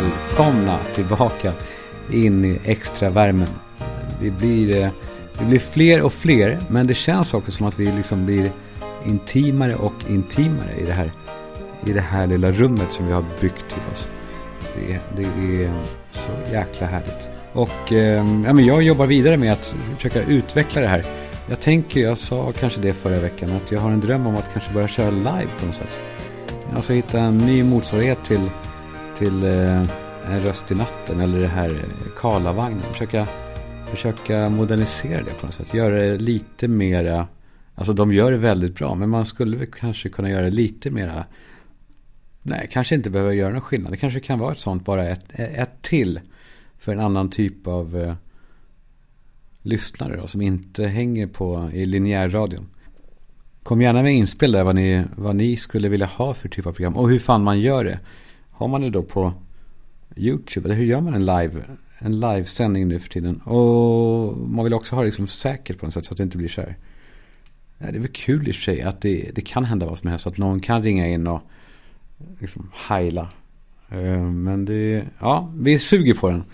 välkomna tillbaka in i extra värmen. Vi blir, eh, vi blir fler och fler, men det känns också som att vi liksom blir intimare och intimare i det här, i det här lilla rummet som vi har byggt till oss. Det, det är så jäkla härligt. Och ehm, ja, men jag jobbar vidare med att försöka utveckla det här. Jag tänker, jag sa kanske det förra veckan, att jag har en dröm om att kanske börja köra live på något sätt. Alltså hitta en ny motsvarighet till, till eh, En röst i natten eller det här eh, Karlavagnen. Försöka, försöka modernisera det på något sätt. Göra det lite mera, alltså de gör det väldigt bra, men man skulle väl kanske kunna göra det lite mera Nej, kanske inte behöver göra någon skillnad. Det kanske kan vara ett sånt, bara ett, ett till. För en annan typ av eh, lyssnare då, som inte hänger på i linjärradion. Kom gärna med inspel där vad ni, vad ni skulle vilja ha för typ av program. Och hur fan man gör det. Har man det då på YouTube? Eller hur gör man en live? En livesändning nu för tiden. Och man vill också ha det liksom säkert på något sätt så att det inte blir så här. Ja, det är väl kul i och för sig att det, det kan hända vad som helst. Att någon kan ringa in och liksom heila. Eh, men det, ja, vi suger på den.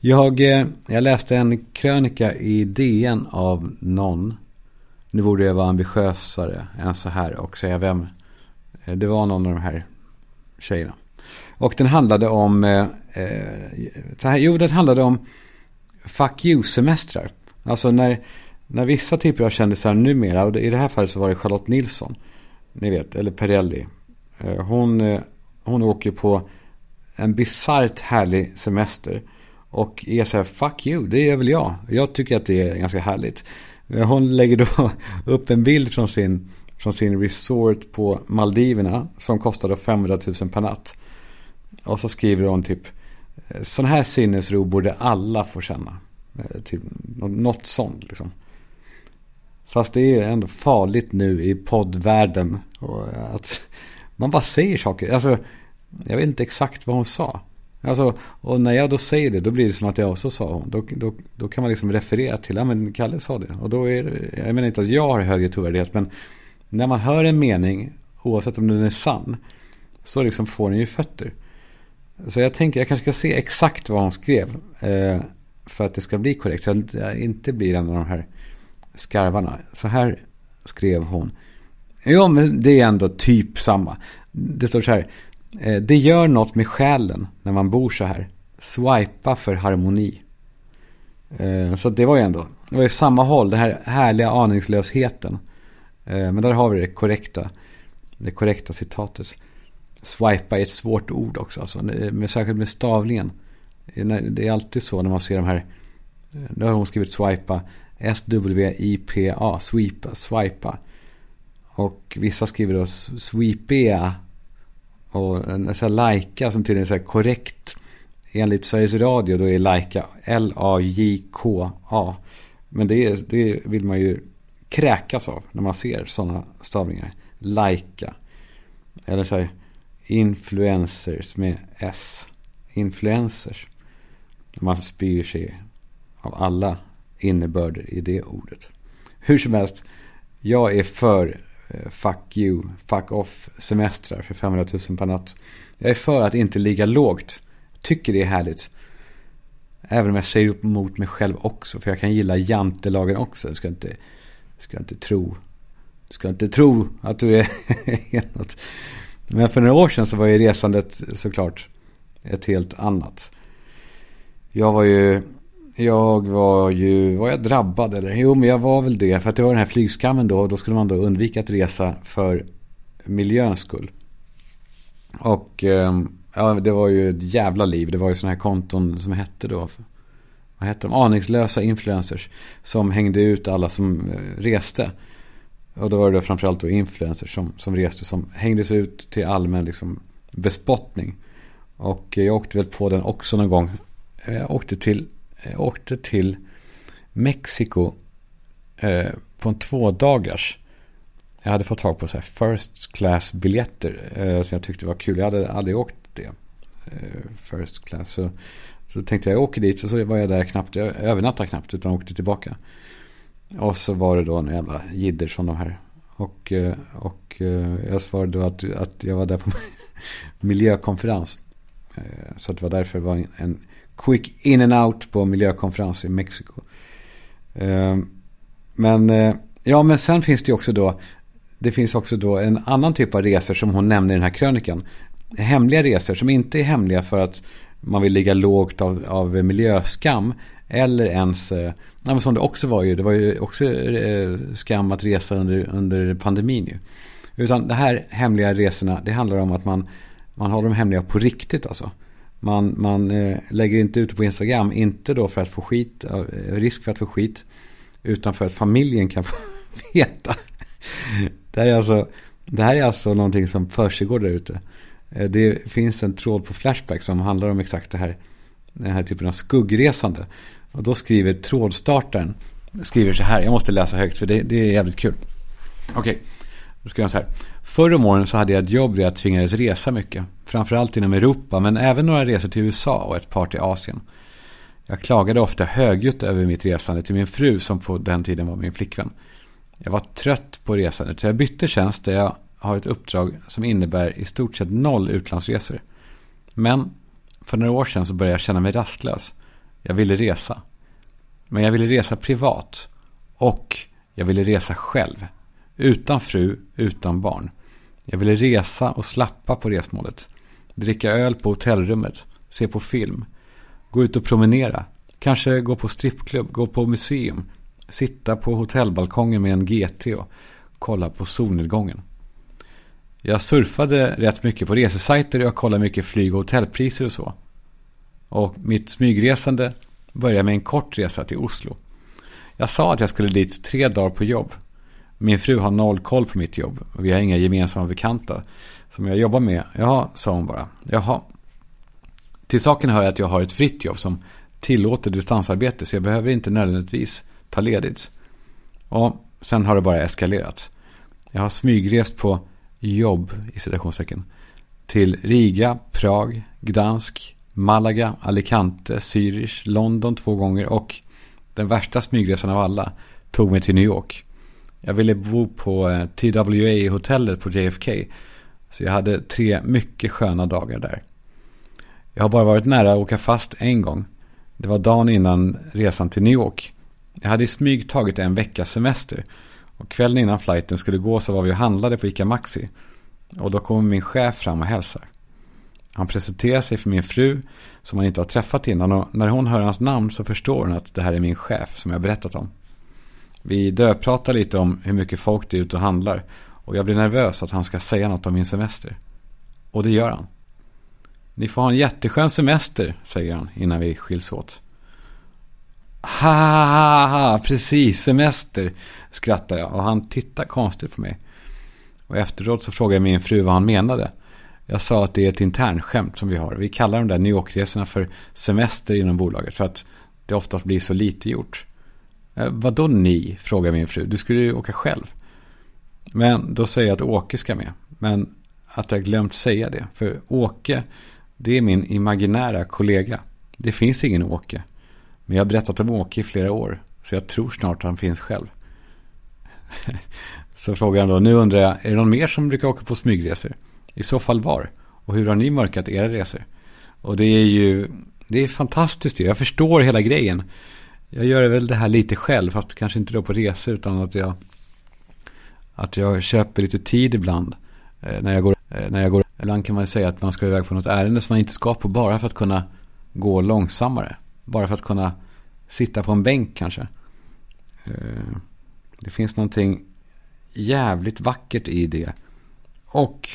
Jag, eh, jag läste en krönika i DN av någon. Nu borde jag vara ambitiösare än så här och säga vem. Det var någon av de här tjejerna. Och den handlade om, eh, eh, så här, jo den handlade om fuck you-semestrar. Alltså när, när vissa typer av kändisar numera, och i det här fallet så var det Charlotte Nilsson, ni vet, eller Perrelli. Eh, hon, eh, hon åker på en bisarrt härlig semester. Och är så här, fuck you, det är väl jag. Jag tycker att det är ganska härligt. Hon lägger då upp en bild från sin, från sin resort på Maldiverna. Som kostade 500 000 per natt. Och så skriver hon typ, eh, sån här sinnesro borde alla få känna. Eh, typ, något sånt liksom. Fast det är ändå farligt nu i poddvärlden. Och eh, att man bara säger saker. Alltså, jag vet inte exakt vad hon sa. Alltså, och när jag då säger det, då blir det som att jag också sa hon. Då, då, då kan man liksom referera till, ja men Kalle sa det. Och då är det, jag menar inte att jag har högre trovärdighet, men när man hör en mening, oavsett om den är sann, så liksom får den ju fötter. Så jag tänker, jag kanske ska se exakt vad hon skrev. Eh, för att det ska bli korrekt, så att jag inte blir en av de här skarvarna. Så här skrev hon. Jo, men det är ändå typ samma. Det står så här. Eh, det gör något med själen när man bor så här. Swipa för harmoni. Eh, så det var ju ändå, det var ju samma håll, den här härliga aningslösheten. Eh, men där har vi det korrekta, det korrekta citatet. Swipa är ett svårt ord också, alltså, med, särskilt med stavningen. Det är alltid så när man ser de här, nu har hon skrivit swipa, S-W-I-P-A, Swipa. swipa. Och vissa skriver då Swipea. och en sån här lajka som tydligen är så korrekt. Enligt Sveriges Radio då är lajka L-A-J-K-A. Men det, det vill man ju kräkas av när man ser sådana stavningar. Lajka. Eller så här influencers med S. Influencers. Man alltså spyr sig av alla innebörder i det ordet. Hur som helst, jag är för eh, fuck you, fuck off semestrar för 500 000 per natt. Jag är för att inte ligga lågt. Tycker det är härligt. Även om jag säger upp mot mig själv också. För jag kan gilla jantelagen också. Du ska inte, ska inte tro. Du ska inte tro att du är något. Men för några år sedan så var ju resandet såklart ett helt annat. Jag var ju jag var ju, var jag drabbad eller? Jo men jag var väl det. För att det var den här flygskammen då. Och då skulle man då undvika att resa för miljöns skull. Och ehm, ja, det var ju ett jävla liv. Det var ju sådana här konton som hette då. Vad hette de? Aningslösa influencers. Som hängde ut alla som eh, reste. Och då var det framförallt då influencers som, som reste. Som hängdes ut till allmän liksom, bespottning. Och jag åkte väl på den också någon gång. Jag åkte till jag åkte till Mexiko eh, på en tvådagars. Jag hade fått tag på så här first class biljetter eh, som jag tyckte var kul. Jag hade aldrig åkt det. Eh, first class. Så, så tänkte jag, jag åker dit. Så, så var jag där knappt. Jag övernattade knappt utan åkte tillbaka. Och så var det då en jävla jidder som de här. Och, eh, och eh, jag svarade då att, att jag var där på miljökonferens. Eh, så det var därför det var en quick in and out på miljökonferens i Mexiko. Men ja, men sen finns det också då det finns också då en annan typ av resor som hon nämner i den här krönikan. Hemliga resor som inte är hemliga för att man vill ligga lågt av, av miljöskam. Eller ens, eh, som det också var ju, det var ju också eh, skam att resa under, under pandemin ju. Utan de här hemliga resorna, det handlar om att man, man har dem hemliga på riktigt alltså. Man, man eh, lägger inte ut det på Instagram, inte då för att få skit, eh, risk för att få skit, utan för att familjen kan få veta. Det här är alltså, det här är alltså någonting som försiggår där ute. Det finns en tråd på Flashback som handlar om exakt det här, den här typen av skuggresande. Och då skriver trådstartaren, skriver så här, jag måste läsa högt för det, det är jävligt kul. Okej, okay. då skriver han så här. Förr om åren så hade jag ett jobb där jag tvingades resa mycket. Framförallt inom Europa, men även några resor till USA och ett par till Asien. Jag klagade ofta högljutt över mitt resande till min fru som på den tiden var min flickvän. Jag var trött på resandet så jag bytte tjänst där jag har ett uppdrag som innebär i stort sett noll utlandsresor. Men för några år sedan så började jag känna mig rastlös. Jag ville resa. Men jag ville resa privat. Och jag ville resa själv. Utan fru, utan barn. Jag ville resa och slappa på resmålet. Dricka öl på hotellrummet. Se på film. Gå ut och promenera. Kanske gå på strippklubb, gå på museum. Sitta på hotellbalkongen med en GT och kolla på solnedgången. Jag surfade rätt mycket på resesajter och jag kollade mycket flyg och hotellpriser och så. Och mitt smygresande började med en kort resa till Oslo. Jag sa att jag skulle dit tre dagar på jobb. Min fru har noll koll på mitt jobb och vi har inga gemensamma bekanta som jag jobbar med. Jaha, sa hon bara. Jaha. Till saken hör jag att jag har ett fritt jobb som tillåter distansarbete så jag behöver inte nödvändigtvis ta ledigt. Och sen har det bara eskalerat. Jag har smygrest på jobb i citationstecken till Riga, Prag, Gdansk, Malaga, Alicante, Zürich, London två gånger och den värsta smygresan av alla tog mig till New York. Jag ville bo på eh, TWA-hotellet på JFK. Så jag hade tre mycket sköna dagar där. Jag har bara varit nära att åka fast en gång. Det var dagen innan resan till New York. Jag hade i smyg tagit en veckas semester. Och kvällen innan flighten skulle gå så var vi och handlade på ICA Maxi. Och då kommer min chef fram och hälsar. Han presenterar sig för min fru som han inte har träffat innan. Och när hon hör hans namn så förstår hon att det här är min chef som jag berättat om. Vi döpratar lite om hur mycket folk det är ute och handlar. Och jag blir nervös att han ska säga något om min semester. Och det gör han. Ni får ha en jätteskön semester, säger han innan vi skiljs åt. Ha, ha, ha, precis, semester, skrattar jag. Och han tittar konstigt på mig. Och efteråt så frågar jag min fru vad han menade. Jag sa att det är ett internskämt som vi har. Vi kallar de där New York-resorna för semester inom bolaget. För att det oftast blir så lite gjort. Eh, ni? frågar min fru. Du skulle ju åka själv. Men då säger jag att Åke ska med. Men att jag glömt säga det. För Åke, det är min imaginära kollega. Det finns ingen Åke. Men jag har berättat om Åke i flera år. Så jag tror snart han finns själv. så frågar han då, nu undrar jag, är det någon mer som brukar åka på smygresor? I så fall var? Och hur har ni mörkat era resor? Och det är ju, det är fantastiskt Jag förstår hela grejen. Jag gör väl det här lite själv, fast kanske inte då på resor, utan att jag, att jag köper lite tid ibland. Eh, när jag går, eh, när jag går, ibland kan man ju säga att man ska iväg på något ärende som man inte ska på bara för att kunna gå långsammare. Bara för att kunna sitta på en bänk kanske. Eh, det finns någonting jävligt vackert i det. Och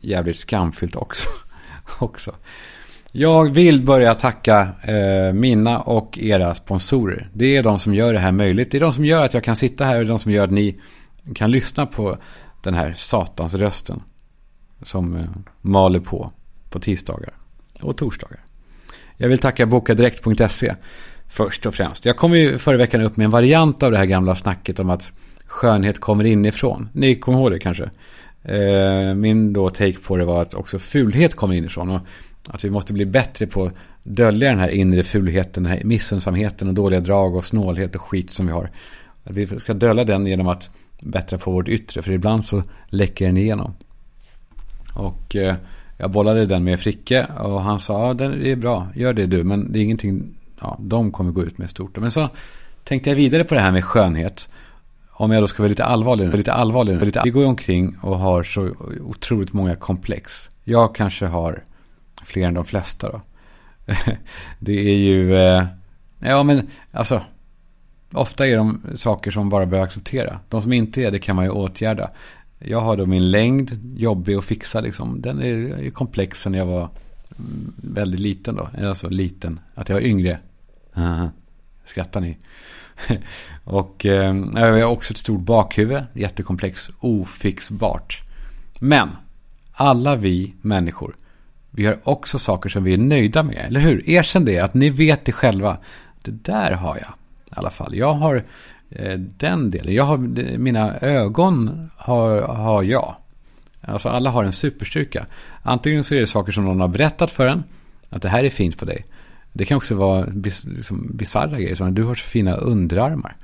jävligt skamfyllt också. också. Jag vill börja tacka eh, mina och era sponsorer. Det är de som gör det här möjligt. Det är de som gör att jag kan sitta här och de som gör att ni kan lyssna på den här satans rösten. Som eh, maler på på tisdagar och torsdagar. Jag vill tacka bokadirekt.se först och främst. Jag kom ju förra veckan upp med en variant av det här gamla snacket om att skönhet kommer inifrån. Ni kommer ihåg det kanske? Eh, min då take på det var att också fulhet kommer inifrån. Och att vi måste bli bättre på att dölja den här inre fulheten, den här missunnsamheten och dåliga drag och snålhet och skit som vi har. Att vi ska dölja den genom att bättra på vårt yttre, för ibland så läcker den igenom. Och eh, jag bollade den med Fricke och han sa ja, det är bra, gör det du, men det är ingenting, ja, de kommer gå ut med stort. Men så tänkte jag vidare på det här med skönhet. Om jag då ska vara lite allvarlig, lite allvarlig, lite, vi går ju omkring och har så otroligt många komplex. Jag kanske har fler än de flesta då. det är ju, eh, ja men alltså, ofta är de saker som bara behöver acceptera. De som inte är det kan man ju åtgärda. Jag har då min längd, jobbig att fixa liksom. Den är komplex sen jag var mm, väldigt liten då. Alltså liten, att jag var yngre. Skrattar ni? och eh, jag har också ett stort bakhuvud, jättekomplex, ofixbart. Men alla vi människor, vi har också saker som vi är nöjda med, eller hur? Erkänn det, att ni vet det själva. Det där har jag i alla fall. Jag har eh, den delen. Jag har, mina ögon har, har jag. Alltså alla har en superstyrka. Antingen så är det saker som någon har berättat för en. Att det här är fint på dig. Det kan också vara liksom, bisarra grejer. Som att du har så fina underarmar.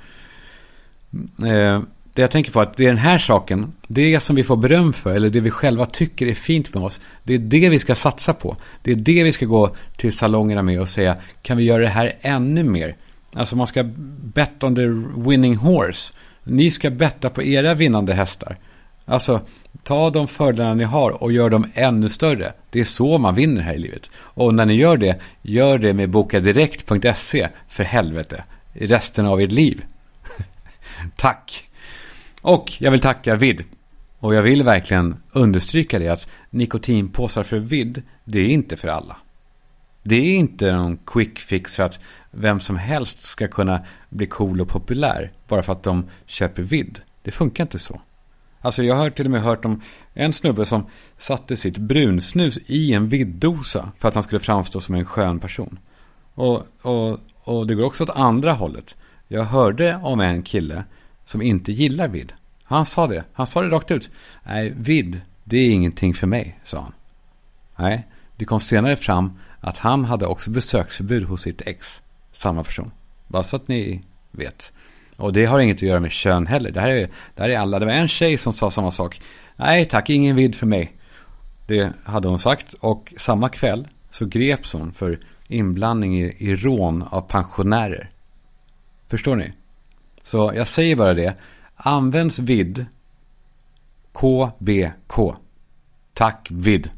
Mm, eh, det jag tänker på är att det är den här saken, det som vi får beröm för, eller det vi själva tycker är fint med oss, det är det vi ska satsa på. Det är det vi ska gå till salongerna med och säga, kan vi göra det här ännu mer? Alltså man ska bet on the winning horse. Ni ska betta på era vinnande hästar. Alltså, ta de fördelarna ni har och gör dem ännu större. Det är så man vinner här i livet. Och när ni gör det, gör det med bokadirekt.se för helvete. Resten av ert liv. Tack! Och jag vill tacka Vid. Och jag vill verkligen understryka det att nikotinpåsar för Vid, det är inte för alla. Det är inte någon quick fix för att vem som helst ska kunna bli cool och populär bara för att de köper vid. Det funkar inte så. Alltså jag har till och med hört om en snubbe som satte sitt brunsnus i en viddosa för att han skulle framstå som en skön person. Och, och, och det går också åt andra hållet. Jag hörde om en kille som inte gillar vid. Han sa det. Han sa det rakt ut. Nej, vid, det är ingenting för mig, sa han. Nej, det kom senare fram att han hade också besöksförbud hos sitt ex. Samma person. Bara så att ni vet. Och det har inget att göra med kön heller. Det här är, det här är alla. Det var en tjej som sa samma sak. Nej tack, ingen vid för mig. Det hade hon sagt. Och samma kväll så greps hon för inblandning i, i rån av pensionärer. Förstår ni? Så jag säger bara det. Används vid KBK. Tack vid.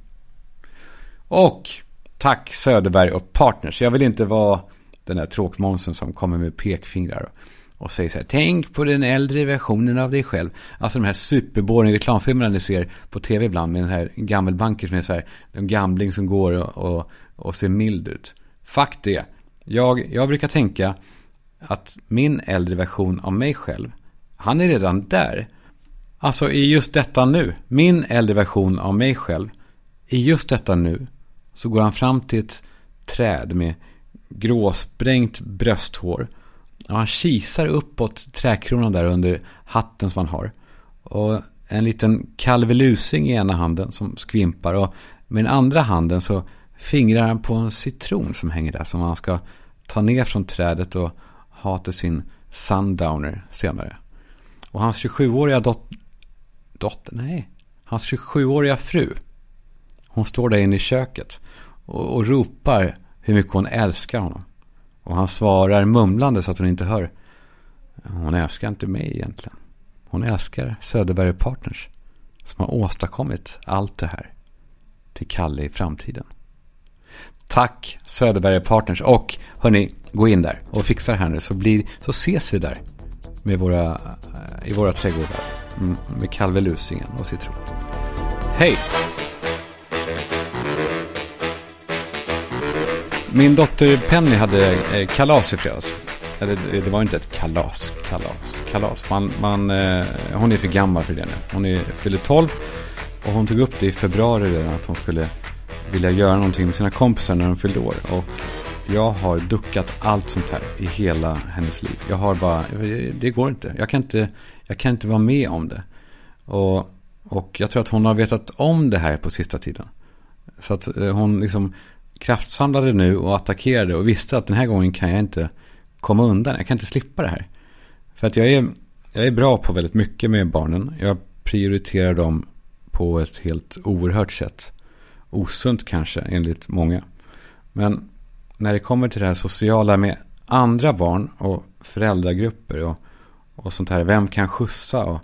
Och tack Söderberg och Partners. Jag vill inte vara den där tråkmånsen som kommer med pekfingrar och säger så här, tänk på den äldre versionen av dig själv. Alltså de här superboring reklamfilmerna ni ser på tv ibland med den här gammelbanker som är så här, en gamling som går och, och, och ser mild ut. Fuck det. Jag, jag brukar tänka att min äldre version av mig själv, han är redan där. Alltså i just detta nu, min äldre version av mig själv, i just detta nu, så går han fram till ett träd med gråsprängt brösthår. Och han kisar uppåt träkronan där under hatten som han har. Och en liten kalvelusing i ena handen som skvimpar. Och med den andra handen så fingrar han på en citron som hänger där. Som han ska ta ner från trädet och ha till sin sundowner senare. Och hans 27-åriga dot dotter, nej, hans 27-åriga fru. Hon står där inne i köket och, och ropar hur mycket hon älskar honom. Och han svarar mumlande så att hon inte hör. Hon älskar inte mig egentligen. Hon älskar Söderberg Partners. Som har åstadkommit allt det här. Till Kalle i framtiden. Tack Söderberg Partners. Och hörni, gå in där och fixa det här nu. Så, blir, så ses vi där. Med våra, I våra trädgårdar. Mm, med med kalvelusingen och citron. Hej! Min dotter Penny hade eh, kalas i fredags. Eller det var inte ett kalas, kalas, kalas. Man, man, eh, hon är för gammal för det nu. Hon är, fyller 12 och hon tog upp det i februari redan att hon skulle vilja göra någonting med sina kompisar när de fyllde år. Och jag har duckat allt sånt här i hela hennes liv. Jag har bara, det går inte. Jag kan inte, jag kan inte vara med om det. Och, och jag tror att hon har vetat om det här på sista tiden. Så att eh, hon liksom kraftsamlade nu och attackerade och visste att den här gången kan jag inte komma undan. Jag kan inte slippa det här. För att jag är, jag är bra på väldigt mycket med barnen. Jag prioriterar dem på ett helt oerhört sätt. osunt kanske enligt många. Men när det kommer till det här sociala med andra barn och föräldragrupper och, och sånt här. Vem kan skjutsa? Och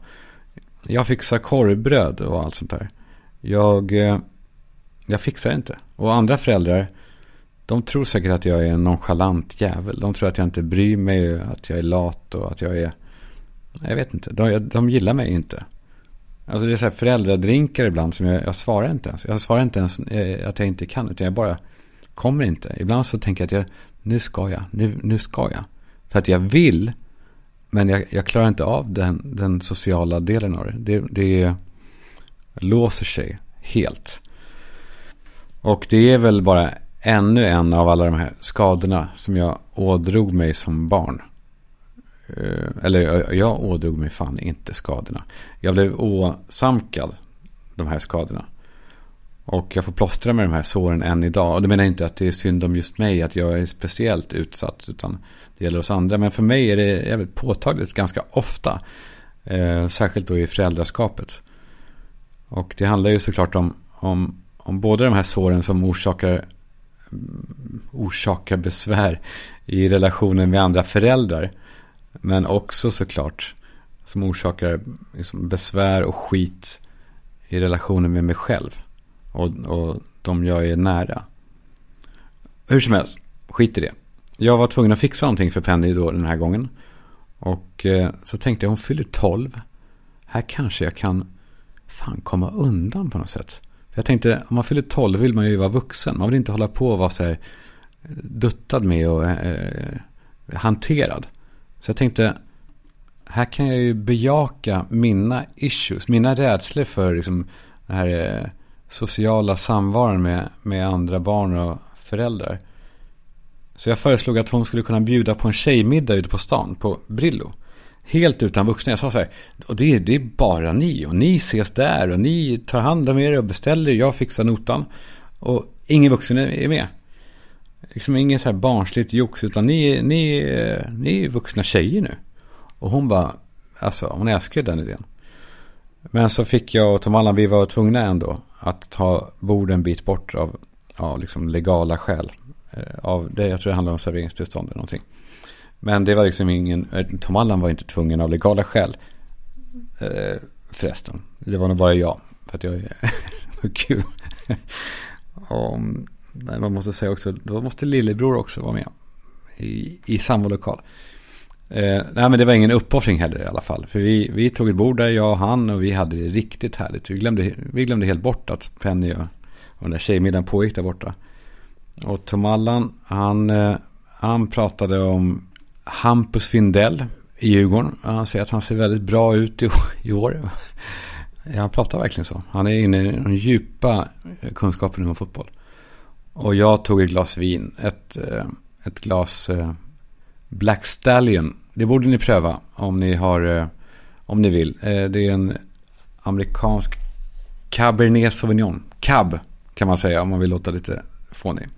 jag fixar korvbröd och allt sånt där. Jag, eh, jag fixar inte. Och andra föräldrar, de tror säkert att jag är en nonchalant jävel. De tror att jag inte bryr mig, att jag är lat och att jag är... Jag vet inte, de, de gillar mig inte. Alltså det är så här föräldradrinkar ibland som jag, jag svarar inte ens. Jag svarar inte ens eh, att jag inte kan, utan jag bara kommer inte. Ibland så tänker jag att jag, nu ska jag, nu, nu ska jag. För att jag vill, men jag, jag klarar inte av den, den sociala delen av det. Det, det låser sig helt. Och det är väl bara ännu en av alla de här skadorna som jag ådrog mig som barn. Eh, eller eh, jag ådrog mig fan inte skadorna. Jag blev åsamkad de här skadorna. Och jag får plåstra med de här såren än idag. Och det menar jag inte att det är synd om just mig, att jag är speciellt utsatt. Utan det gäller oss andra. Men för mig är det jävligt påtagligt ganska ofta. Eh, särskilt då i föräldraskapet. Och det handlar ju såklart om, om, om båda de här såren som orsakar, orsakar besvär i relationen med andra föräldrar. Men också såklart som orsakar liksom besvär och skit i relationen med mig själv. Och, och de jag är nära. Hur som helst, skit i det. Jag var tvungen att fixa någonting för Penny då den här gången. Och eh, så tänkte jag, hon fyller 12. Här kanske jag kan fan komma undan på något sätt. Jag tänkte, om man fyller 12 vill man ju vara vuxen. Man vill inte hålla på och vara så här eh, duttad med och eh, eh, hanterad. Så jag tänkte, här kan jag ju bejaka mina issues, mina rädslor för liksom, den här eh, sociala samvaron med, med andra barn och föräldrar. Så jag föreslog att hon skulle kunna bjuda på en tjejmiddag ute på stan, på Brillo. Helt utan vuxna. Jag sa så här, och det, det är bara ni. Och ni ses där och ni tar hand om er och beställer. Jag fixar notan. Och ingen vuxen är med. Liksom ingen så här barnsligt jox. Utan ni, ni, ni är vuxna tjejer nu. Och hon bara, alltså hon älskar den idén. Men så fick jag och Tom Allan, vi var tvungna ändå att ta borden en bit bort av, av liksom legala skäl. Eh, av det, jag tror det handlar om serveringstillstånd eller någonting. Men det var liksom ingen, Tom Allan var inte tvungen av legala skäl. Eh, förresten, det var nog bara jag. För att jag är kul. Och, man måste säga också, då måste lillebror också vara med. I, i samma lokal. Eh, nej men det var ingen uppoffring heller i alla fall. För vi, vi tog ett bord där, jag och han, och vi hade det riktigt härligt. Vi glömde, vi glömde helt bort att Penny och, och den där tjejmiddagen pågick där borta. Och Tom Allan, han, eh, han pratade om Hampus Findell i Djurgården. Han säger att han ser väldigt bra ut i, i år. Han pratar verkligen så. Han är inne i de djupa eh, kunskaperna om fotboll. Och jag tog ett glas vin. Ett, eh, ett glas eh, Black Stallion. Det borde ni pröva om ni har, om ni vill. Det är en amerikansk Cabernet Sauvignon. Cab kan man säga om man vill låta lite fånig.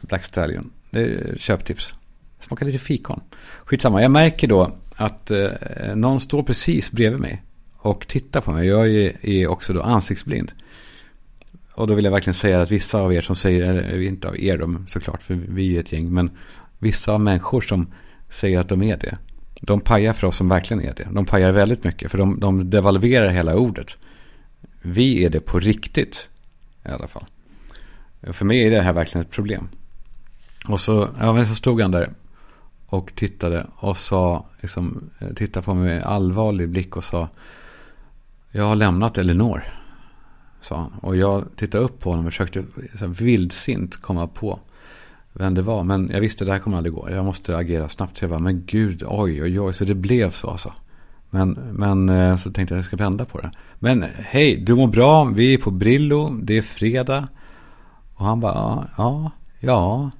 Black Stallion. Det är köptips. Smakar lite fikon. Skitsamma, jag märker då att eh, någon står precis bredvid mig och tittar på mig. Jag är, är, också då ansiktsblind. Och då vill jag verkligen säga att vissa av er som säger, eller eh, inte av er de, såklart, för vi är ett gäng, men vissa av människor som säger att de är det, de pajar för oss som verkligen är det. De pajar väldigt mycket, för de, de devalverar hela ordet. Vi är det på riktigt, i alla fall. För mig är det här verkligen ett problem. Och så, ja, men så stod han där och tittade och sa, liksom, eh, tittade på mig med allvarlig blick och sa Jag har lämnat Elinor, sa han. Och jag tittade upp på honom och försökte så vildsint komma på vem det var. Men jag visste att det här kommer aldrig gå. Jag måste agera snabbt. Så jag bara, men gud, oj, oj, oj. Så det blev så alltså. Men, men eh, så tänkte jag att jag ska vända på det. Men hej, du mår bra. Vi är på Brillo. Det är fredag. Och han bara, ja, ja,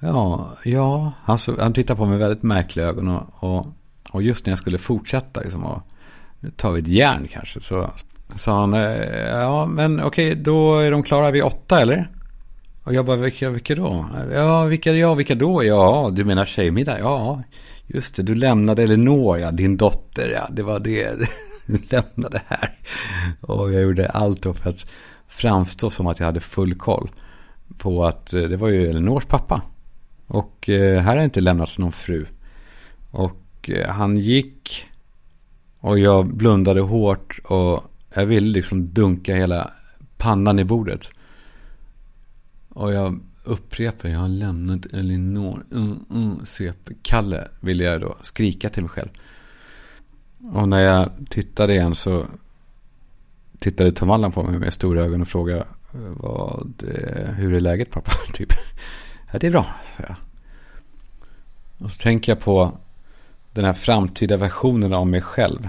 ja, ja. Alltså, han, så, han tittade på mig med väldigt märkliga ögon. Och, och, och, just när jag skulle fortsätta liksom, och ta vid ett järn kanske. Så sa han, eh, ja men okej, då är de klara vid åtta eller? Och jag bara, vilka, vilka då? Ja, vilka, ja, vilka då? Ja, du menar tjejmiddag? Ja, just det, du lämnade Elinor, ja, din dotter, ja, det var det. Du lämnade här. Och jag gjorde allt då för att framstå som att jag hade full koll på att eh, det var ju Elinors pappa. Och eh, här har inte lämnats någon fru. Och eh, han gick och jag blundade hårt och jag ville liksom dunka hela pannan i bordet. Och jag upprepar, jag har lämnat Elinor. Mm, mm, CP. Kalle, ville jag då skrika till mig själv. Och när jag tittade igen så tittade Tom Allan på mig med stora ögon och frågade eh, vad, hur är läget pappa? typ. Ja, det är bra. Och så tänker jag på den här framtida versionen av mig själv.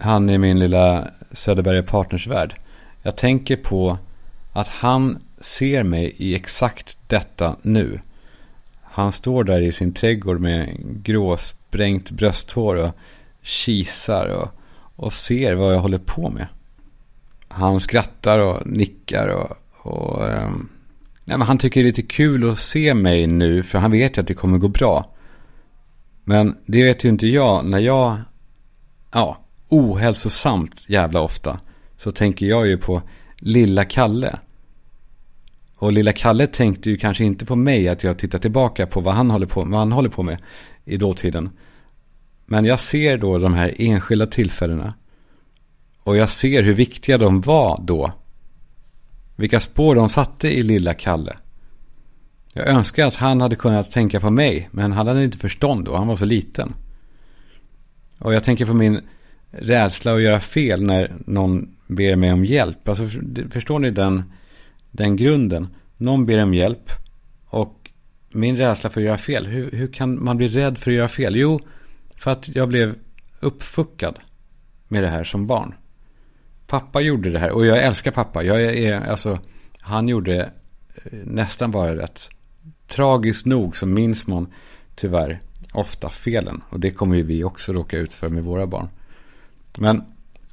Han är min lilla Söderberga partnersvärd. Jag tänker på att han ser mig i exakt detta nu. Han står där i sin trädgård med gråsprängt brösthår och kisar och, och ser vad jag håller på med. Han skrattar och nickar och, och um, nej, men han tycker det är lite kul att se mig nu för han vet ju att det kommer gå bra. Men det vet ju inte jag när jag, ja, ohälsosamt jävla ofta så tänker jag ju på lilla Kalle. Och lilla Kalle tänkte ju kanske inte på mig att jag tittar tillbaka på vad han håller på, vad han håller på med i dåtiden. Men jag ser då de här enskilda tillfällena. Och jag ser hur viktiga de var då. Vilka spår de satte i lilla Kalle. Jag önskar att han hade kunnat tänka på mig, men han hade inte förstånd då, han var så liten. Och jag tänker på min rädsla att göra fel när någon ber mig om hjälp. Alltså, förstår ni den, den grunden? Någon ber om hjälp och min rädsla för att göra fel. Hur, hur kan man bli rädd för att göra fel? Jo, för att jag blev uppfuckad med det här som barn. Pappa gjorde det här och jag älskar pappa. Jag är, alltså, han gjorde eh, nästan bara rätt. Tragiskt nog så minns man tyvärr ofta felen. Och det kommer ju vi också råka ut för med våra barn. Men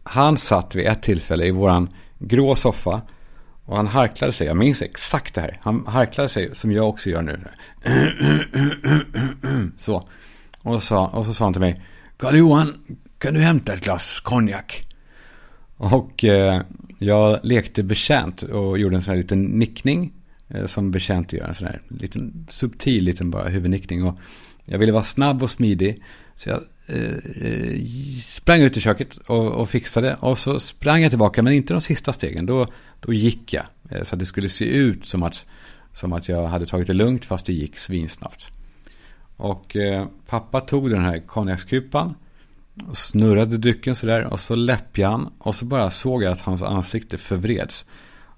han satt vid ett tillfälle i våran grå soffa. Och han harklade sig, jag minns exakt det här. Han harklade sig som jag också gör nu. Så. Och, så, och så sa han till mig. Karl Johan, kan du hämta ett glas konjak? Och eh, jag lekte betjänt och gjorde en sån här liten nickning. Eh, som betjänt gör, en sån här liten subtil liten bara huvudnickning. Och jag ville vara snabb och smidig. Så jag eh, eh, sprang ut i köket och, och, fixade. Och så sprang jag tillbaka, men inte de sista stegen. Då, då gick jag. Eh, så att det skulle se ut som att, som att jag hade tagit det lugnt, fast det gick svinsnabbt. Och eh, pappa tog den här konjakskupan. Och snurrade drycken sådär. Och så läppjade han. Och så bara såg jag att hans ansikte förvreds.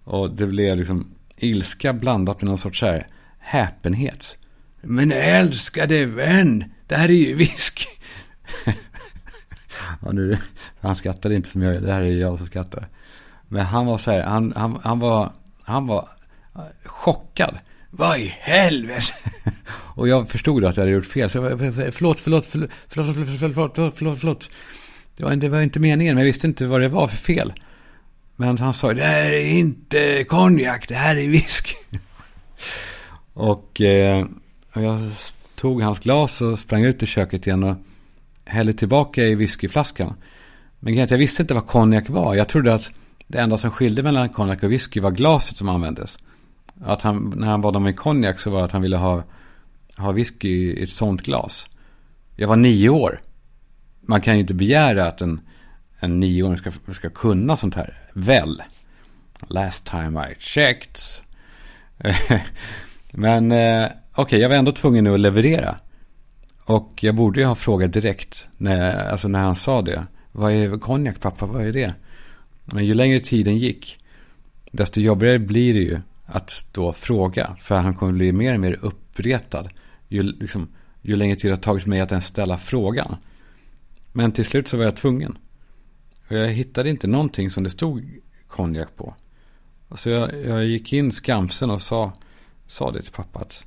Och det blev liksom ilska blandat med någon sorts här häpenhet. Men älskade vän, det här är ju visk. ja, nu, han skrattade inte som jag det här är jag som skrattar. Men han var så här, han, han, han, var, han var chockad. Vad i helvete? Och jag förstod att jag hade gjort fel. Så jag, förlåt, förlåt, förlåt, förlåt, förlåt, förlåt, förlåt, förlåt. Det var, det var inte meningen, men jag visste inte vad det var för fel. Men han sa, det här är inte konjak, det här är whisky. och eh, jag tog hans glas och sprang ut i köket igen och hällde tillbaka i whiskyflaskan. Men jag visste inte vad konjak var. Jag trodde att det enda som skilde mellan konjak och whisky var glaset som användes. Att han, när han bad om en konjak så var det att han ville ha, ha whisky i ett sånt glas. Jag var nio år. Man kan ju inte begära att en, en nioåring ska, ska kunna sånt här. Väl. Last time I checked. Men eh, okej, okay, jag var ändå tvungen att leverera. Och jag borde ju ha frågat direkt när, alltså när han sa det. Vad är konjak pappa, vad är det? Men ju längre tiden gick, desto jobbigare blir det ju att då fråga. För han kommer bli mer och mer uppretad. Ju, liksom, ju längre tid det har tagit mig att ens ställa frågan. Men till slut så var jag tvungen. Och jag hittade inte någonting som det stod konjak på. Så jag, jag gick in skamsen och sa, sa det till pappa att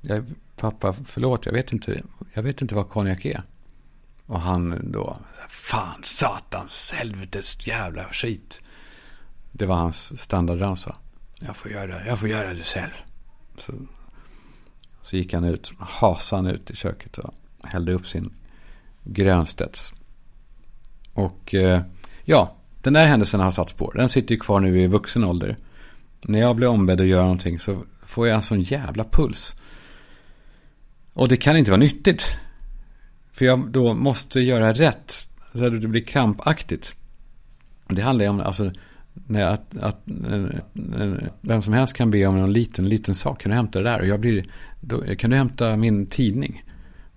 jag, pappa, förlåt, jag vet inte, jag vet inte vad konjak är. Och han då, fan, satans, helvetes jävla skit. Det var hans standardramsa. Jag får göra, jag får göra det själv. Så, så gick han ut, hasade han ut i köket och hällde upp sin grönstedts. Och eh, ja, den där händelsen har satt spår. Den sitter ju kvar nu i vuxen ålder. När jag blir ombedd att göra någonting så får jag en sån jävla puls. Och det kan inte vara nyttigt. För jag då måste göra rätt. Så att det blir krampaktigt. Det handlar ju om, alltså, att, att, eh, eh, vem som helst kan be om en liten, liten sak. Kan du hämta det där? Och jag blir, då, kan du hämta min tidning?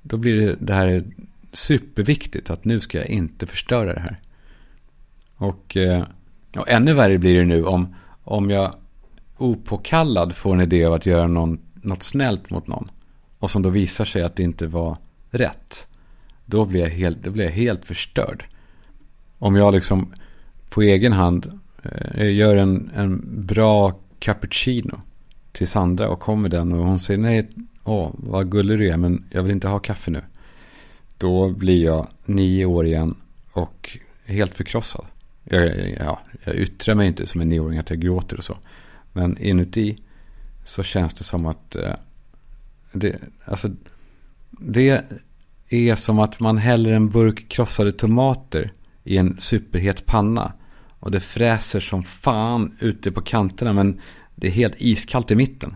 Då blir det, det här superviktigt. Att nu ska jag inte förstöra det här. Och, eh, och ännu värre blir det nu om, om jag opåkallad får en idé av att göra någon, något snällt mot någon. Och som då visar sig att det inte var rätt. Då blir jag helt, då blir jag helt förstörd. Om jag liksom på egen hand Eh, jag gör en, en bra cappuccino till Sandra och kommer den och hon säger nej, åh, vad gullig du är, men jag vill inte ha kaffe nu. Då blir jag nio år igen och helt förkrossad. Jag, ja, jag yttrar mig inte som en nioåring att jag gråter och så. Men inuti så känns det som att eh, det, alltså, det är som att man häller en burk krossade tomater i en superhet panna. Och det fräser som fan ute på kanterna men det är helt iskallt i mitten.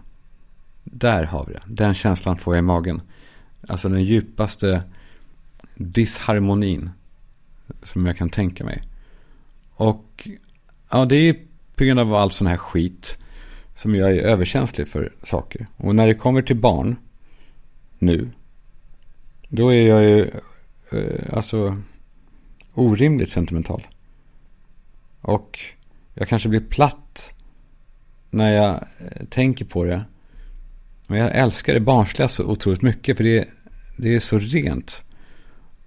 Där har vi det. Den känslan får jag i magen. Alltså den djupaste disharmonin som jag kan tänka mig. Och ja, det är på grund av all sån här skit som jag är överkänslig för saker. Och när det kommer till barn nu, då är jag ju eh, alltså orimligt sentimental. Och jag kanske blir platt när jag eh, tänker på det. Men jag älskar det barnsliga så otroligt mycket för det, det är så rent.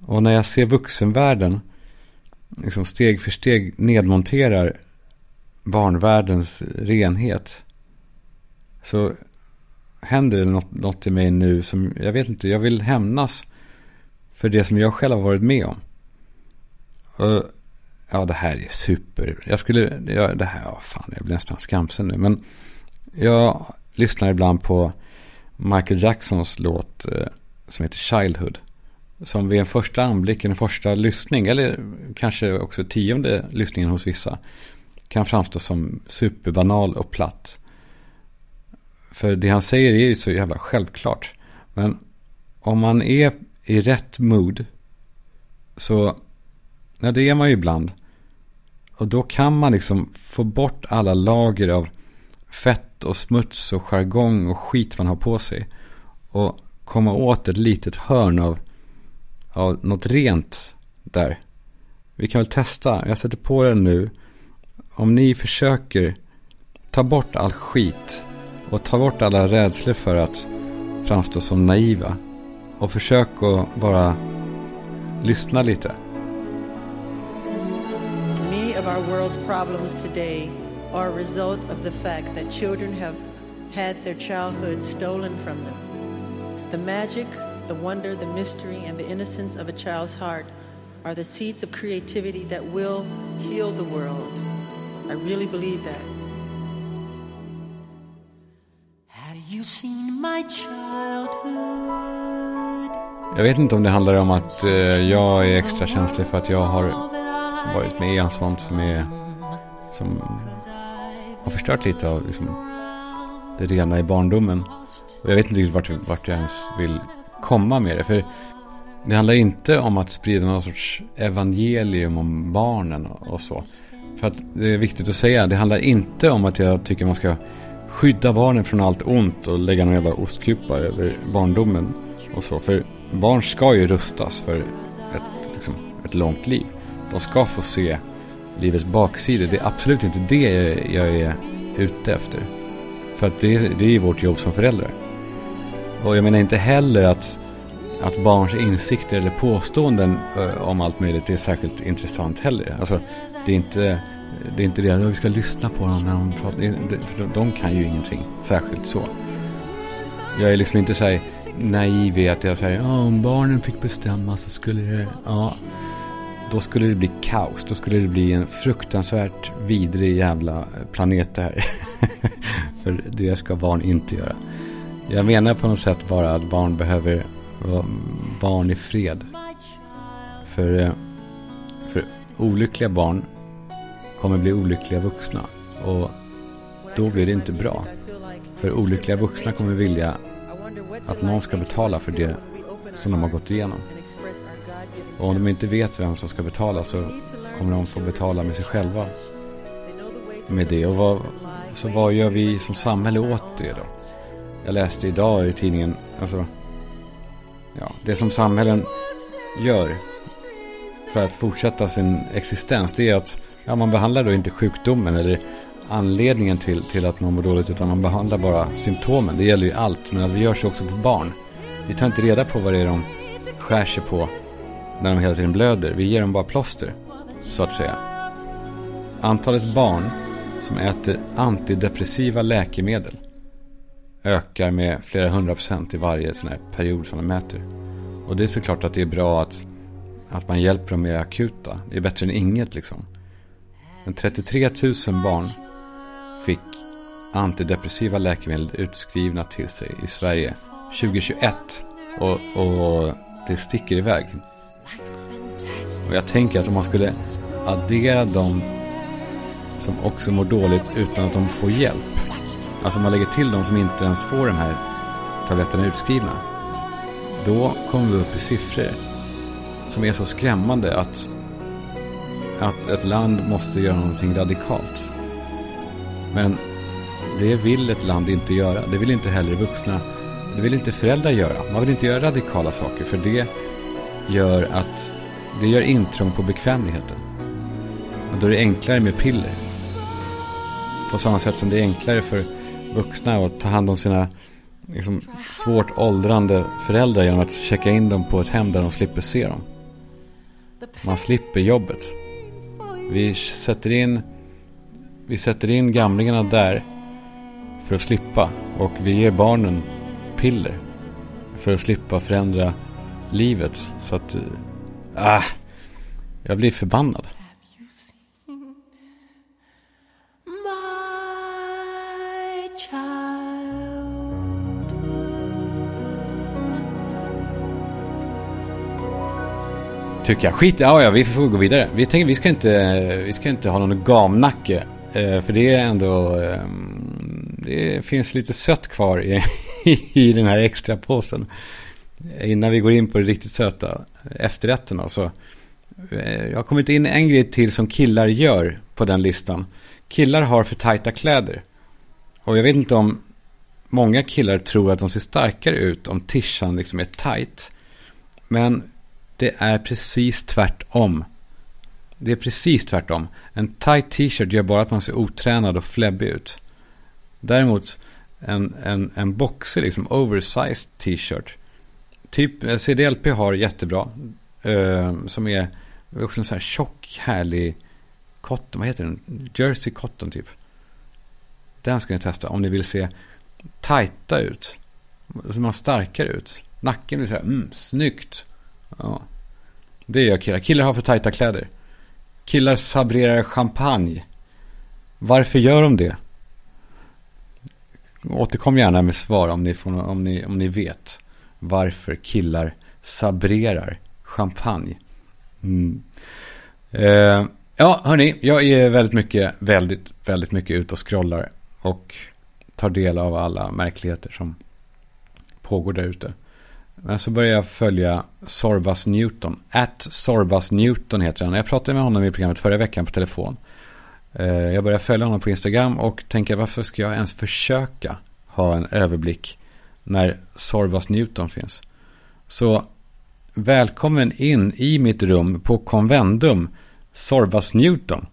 Och när jag ser vuxenvärlden liksom steg för steg nedmonterar barnvärldens renhet. Så händer det något, något i mig nu som, jag vet inte, jag vill hämnas för det som jag själv har varit med om. Och, ja, det här är super. Jag skulle, ja, det här, ja, fan, jag blir nästan skamsen nu. Men jag lyssnar ibland på Michael Jacksons låt eh, som heter Childhood. Som vid en första anblick, en första lyssning, eller kanske också tionde lyssningen hos vissa, kan framstå som superbanal och platt. För det han säger är ju så jävla självklart. Men om man är i rätt mood så, ja det är man ju ibland. Och då kan man liksom få bort alla lager av fett och smuts och jargong och skit man har på sig. Och komma åt ett litet hörn av, av något rent där. Vi kan väl testa. Jag sätter på den nu. Om ni försöker ta bort all skit och ta bort alla rädslor för att framstå som naiva. Och försök att bara lyssna lite. Many of our world's problems today are a result of the fact that children have had their childhood stolen from them. The magic, the wonder, the mystery, and the innocence of a child's heart are the seeds of creativity that will heal the world. I really believe that. Jag vet inte om det handlar om att eh, jag är extra känslig för att jag har varit med i en sånt som är som har förstört lite av liksom, det rena i barndomen. Och jag vet inte riktigt vart, vart jag ens vill komma med det. För det handlar inte om att sprida någon sorts evangelium om barnen och så. För att det är viktigt att säga, det handlar inte om att jag tycker man ska skydda barnen från allt ont och lägga någon jävla ostkupa över barndomen och så. För barn ska ju rustas för ett, liksom, ett långt liv. De ska få se livets baksidor. Det är absolut inte det jag är ute efter. För att det, det är ju vårt jobb som föräldrar. Och jag menar inte heller att, att barns insikter eller påståenden eh, om allt möjligt är särskilt intressant heller. Alltså, det är inte det är inte det att vi ska lyssna på dem när de pratar. För de kan ju ingenting särskilt så. Jag är liksom inte så här naiv i att jag säger ja, om barnen fick bestämma så skulle det, ja, då skulle det bli kaos. Då skulle det bli en fruktansvärt vidrig jävla eh, planet det här. för det ska barn inte göra. Jag menar på något sätt bara att barn behöver vara barn i fred. För, eh, för olyckliga barn kommer bli olyckliga vuxna. Och då blir det inte bra. För olyckliga vuxna kommer vilja att någon ska betala för det som de har gått igenom. Och om de inte vet vem som ska betala så kommer de få betala med sig själva. Med det. Och vad, så vad gör vi som samhälle åt det då? Jag läste idag i tidningen, alltså, ja, det som samhällen gör för att fortsätta sin existens, det är att ja, man behandlar då inte sjukdomen eller anledningen till, till att man mår dåligt, utan man behandlar bara symptomen. Det gäller ju allt, men att vi gör så också på barn. Vi tar inte reda på vad det är de skär sig på när de hela tiden blöder. Vi ger dem bara plåster, så att säga. Antalet barn som äter antidepressiva läkemedel ökar med flera hundra procent i varje sån här period som de mäter. Och det är såklart att det är bra att, att man hjälper dem med det akuta. Det är bättre än inget liksom. Men 33 000 barn fick antidepressiva läkemedel utskrivna till sig i Sverige 2021. Och, och det sticker iväg. Och jag tänker att om man skulle addera de som också mår dåligt utan att de får hjälp. Alltså om man lägger till de som inte ens får de här tabletterna utskrivna. Då kommer vi upp i siffror som är så skrämmande att, att ett land måste göra någonting radikalt. Men det vill ett land inte göra. Det vill inte heller vuxna. Det vill inte föräldrar göra. Man vill inte göra radikala saker för det gör att det gör intrång på bekvämligheten. Och då är det enklare med piller. På samma sätt som det är enklare för vuxna att ta hand om sina liksom, svårt åldrande föräldrar genom att checka in dem på ett hem där de slipper se dem. Man slipper jobbet. Vi sätter in, vi sätter in gamlingarna där för att slippa och vi ger barnen piller för att slippa förändra livet. Så att, eh, äh, jag blir förbannad. Tycker jag. Skit ja, ja, vi får gå vidare. Vi tänker vi ska inte, vi ska inte ha någon gamnacke. Eh, för det är ändå, eh, det finns lite sött kvar i, i den här extra påsen. Innan vi går in på det riktigt söta efterrätterna så. Alltså, eh, jag har kommit in en grej till som killar gör på den listan. Killar har för tajta kläder. Och jag vet inte om många killar tror att de ser starkare ut om tishan liksom är tight. Men det är precis tvärtom. Det är precis tvärtom. En tight t-shirt gör bara att man ser otränad och fläbbig ut. Däremot en, en, en boxig, liksom oversized t-shirt. Typ eh, CDLP har jättebra. Eh, som är också en sån här tjock, härlig cotton. Vad heter den? Jersey cotton typ. Den ska ni testa om ni vill se tajta ut. Så man starkare ut. Nacken blir så här, mm, snyggt. Ja. Det gör killar. Killar har för tajta kläder. Killar sabrerar champagne. Varför gör de det? Återkom gärna med svar om ni, får, om ni, om ni vet varför killar sabrerar champagne. Mm. Eh, ja, hörni, jag är väldigt mycket, väldigt, väldigt mycket ute och scrollar och tar del av alla märkligheter som pågår där ute. Men så började jag följa Sorvas Newton. At Sorvas Newton heter han. Jag pratade med honom i programmet förra veckan på telefon. Eh, jag började följa honom på Instagram och tänker varför ska jag ens försöka ha en överblick när Sorvas Newton finns. Så välkommen in i mitt rum på Convendum, Sorvas Newton.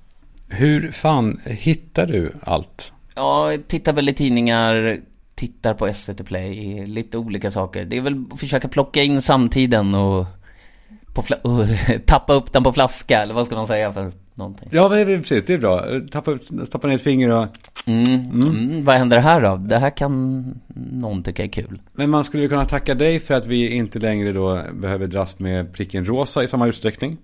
Hur fan hittar du allt? Ja, tittar väl i tidningar, tittar på SVT Play, lite olika saker. Det är väl att försöka plocka in samtiden och, på och tappa upp den på flaska, eller vad ska man säga för någonting? Ja, det är precis, det är bra. Tappa, stoppa ner ett finger och... Mm, mm. Mm, vad händer här då? Det här kan någon tycka är kul. Men man skulle kunna tacka dig för att vi inte längre då behöver dras med pricken rosa i samma utsträckning.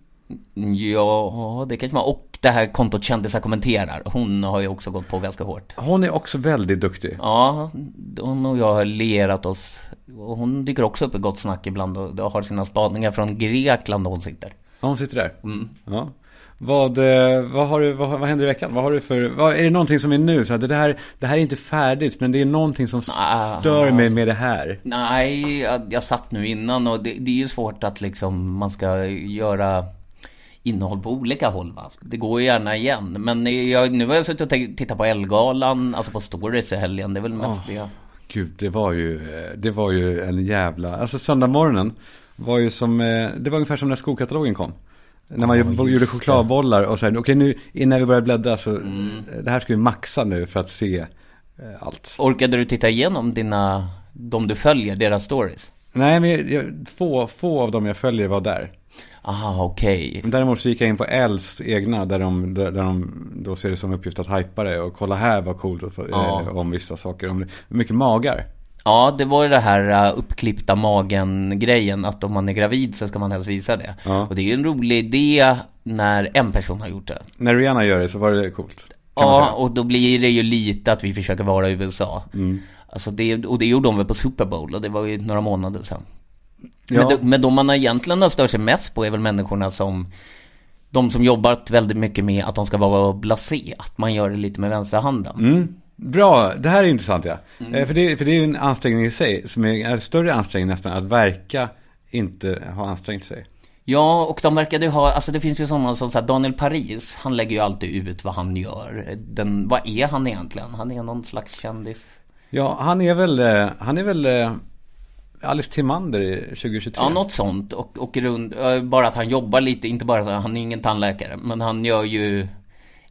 Ja, det kanske man. Och det här kontot Kändisar kommenterar. Hon har ju också gått på ganska hårt. Hon är också väldigt duktig. Ja, hon och jag har lerat oss. Och hon dyker också upp i Gott Snack ibland och har sina spaningar från Grekland där hon sitter. Ja, hon sitter där. Mm. Ja. Vad, eh, vad, har du, vad, vad händer i veckan? Vad har du för, vad, är det någonting som är nu? Så att det, här, det här är inte färdigt, men det är någonting som stör mig med det här. Nej, jag, jag satt nu innan och det, det är ju svårt att liksom man ska göra innehåll på olika håll va. Det går ju gärna igen. Men jag, nu har jag suttit och tittat på Elgalan, alltså på stories i helgen. Det är väl mest det. Gud, det var ju, eh, det var ju en jävla, alltså söndag morgonen var ju som, eh, det var ungefär som när skokatalogen kom. När man just gjorde chokladbollar och så här, okej nu innan vi börjar bläddra så, Mm. eh, det här ska vi maxa nu för att se eh, allt. Orkade du titta igenom dina, de du följer, deras stories? Nej, men jag, få, få av dem jag följer var där. Aha, okej. Däremot så gick jag in på Els egna där de, där, där de då ser det som uppgift att hypa det och kolla här vad coolt att Ja. eh, om vissa saker. Om mycket magar. Ja, det var ju det här uh, uppklippta magen-grejen, att om man är gravid så ska man helst visa det. Ja. Och det är ju en rolig idé när en person har gjort det. När Rihanna gör det så var det coolt. Ja, och då blir det ju lite att vi försöker vara i USA. Mm. Alltså det, och det gjorde de väl på Super Bowl och det var ju några månader sedan. Ja. Men, de, men de man egentligen har stört sig mest på är väl människorna som De som jobbat väldigt mycket med att de ska vara blasé, att man gör det lite med vänsterhanden. Mm. Bra, det här är intressant ja. Mm. För, det, för det är ju en ansträngning i sig, som är en större ansträngning nästan, att verka inte ha ansträngt sig. Ja, och de verkade ju ha, alltså det finns ju sådana som så här, Daniel Paris, han lägger ju alltid ut vad han gör. Den, vad är han egentligen? Han är någon slags kändis. Ja, han är väl, eh, han är väl eh, Alice Timander i 2023. Ja, något sånt. Och runt, eh, bara att han jobbar lite, inte bara så, han är ingen tandläkare, men han gör ju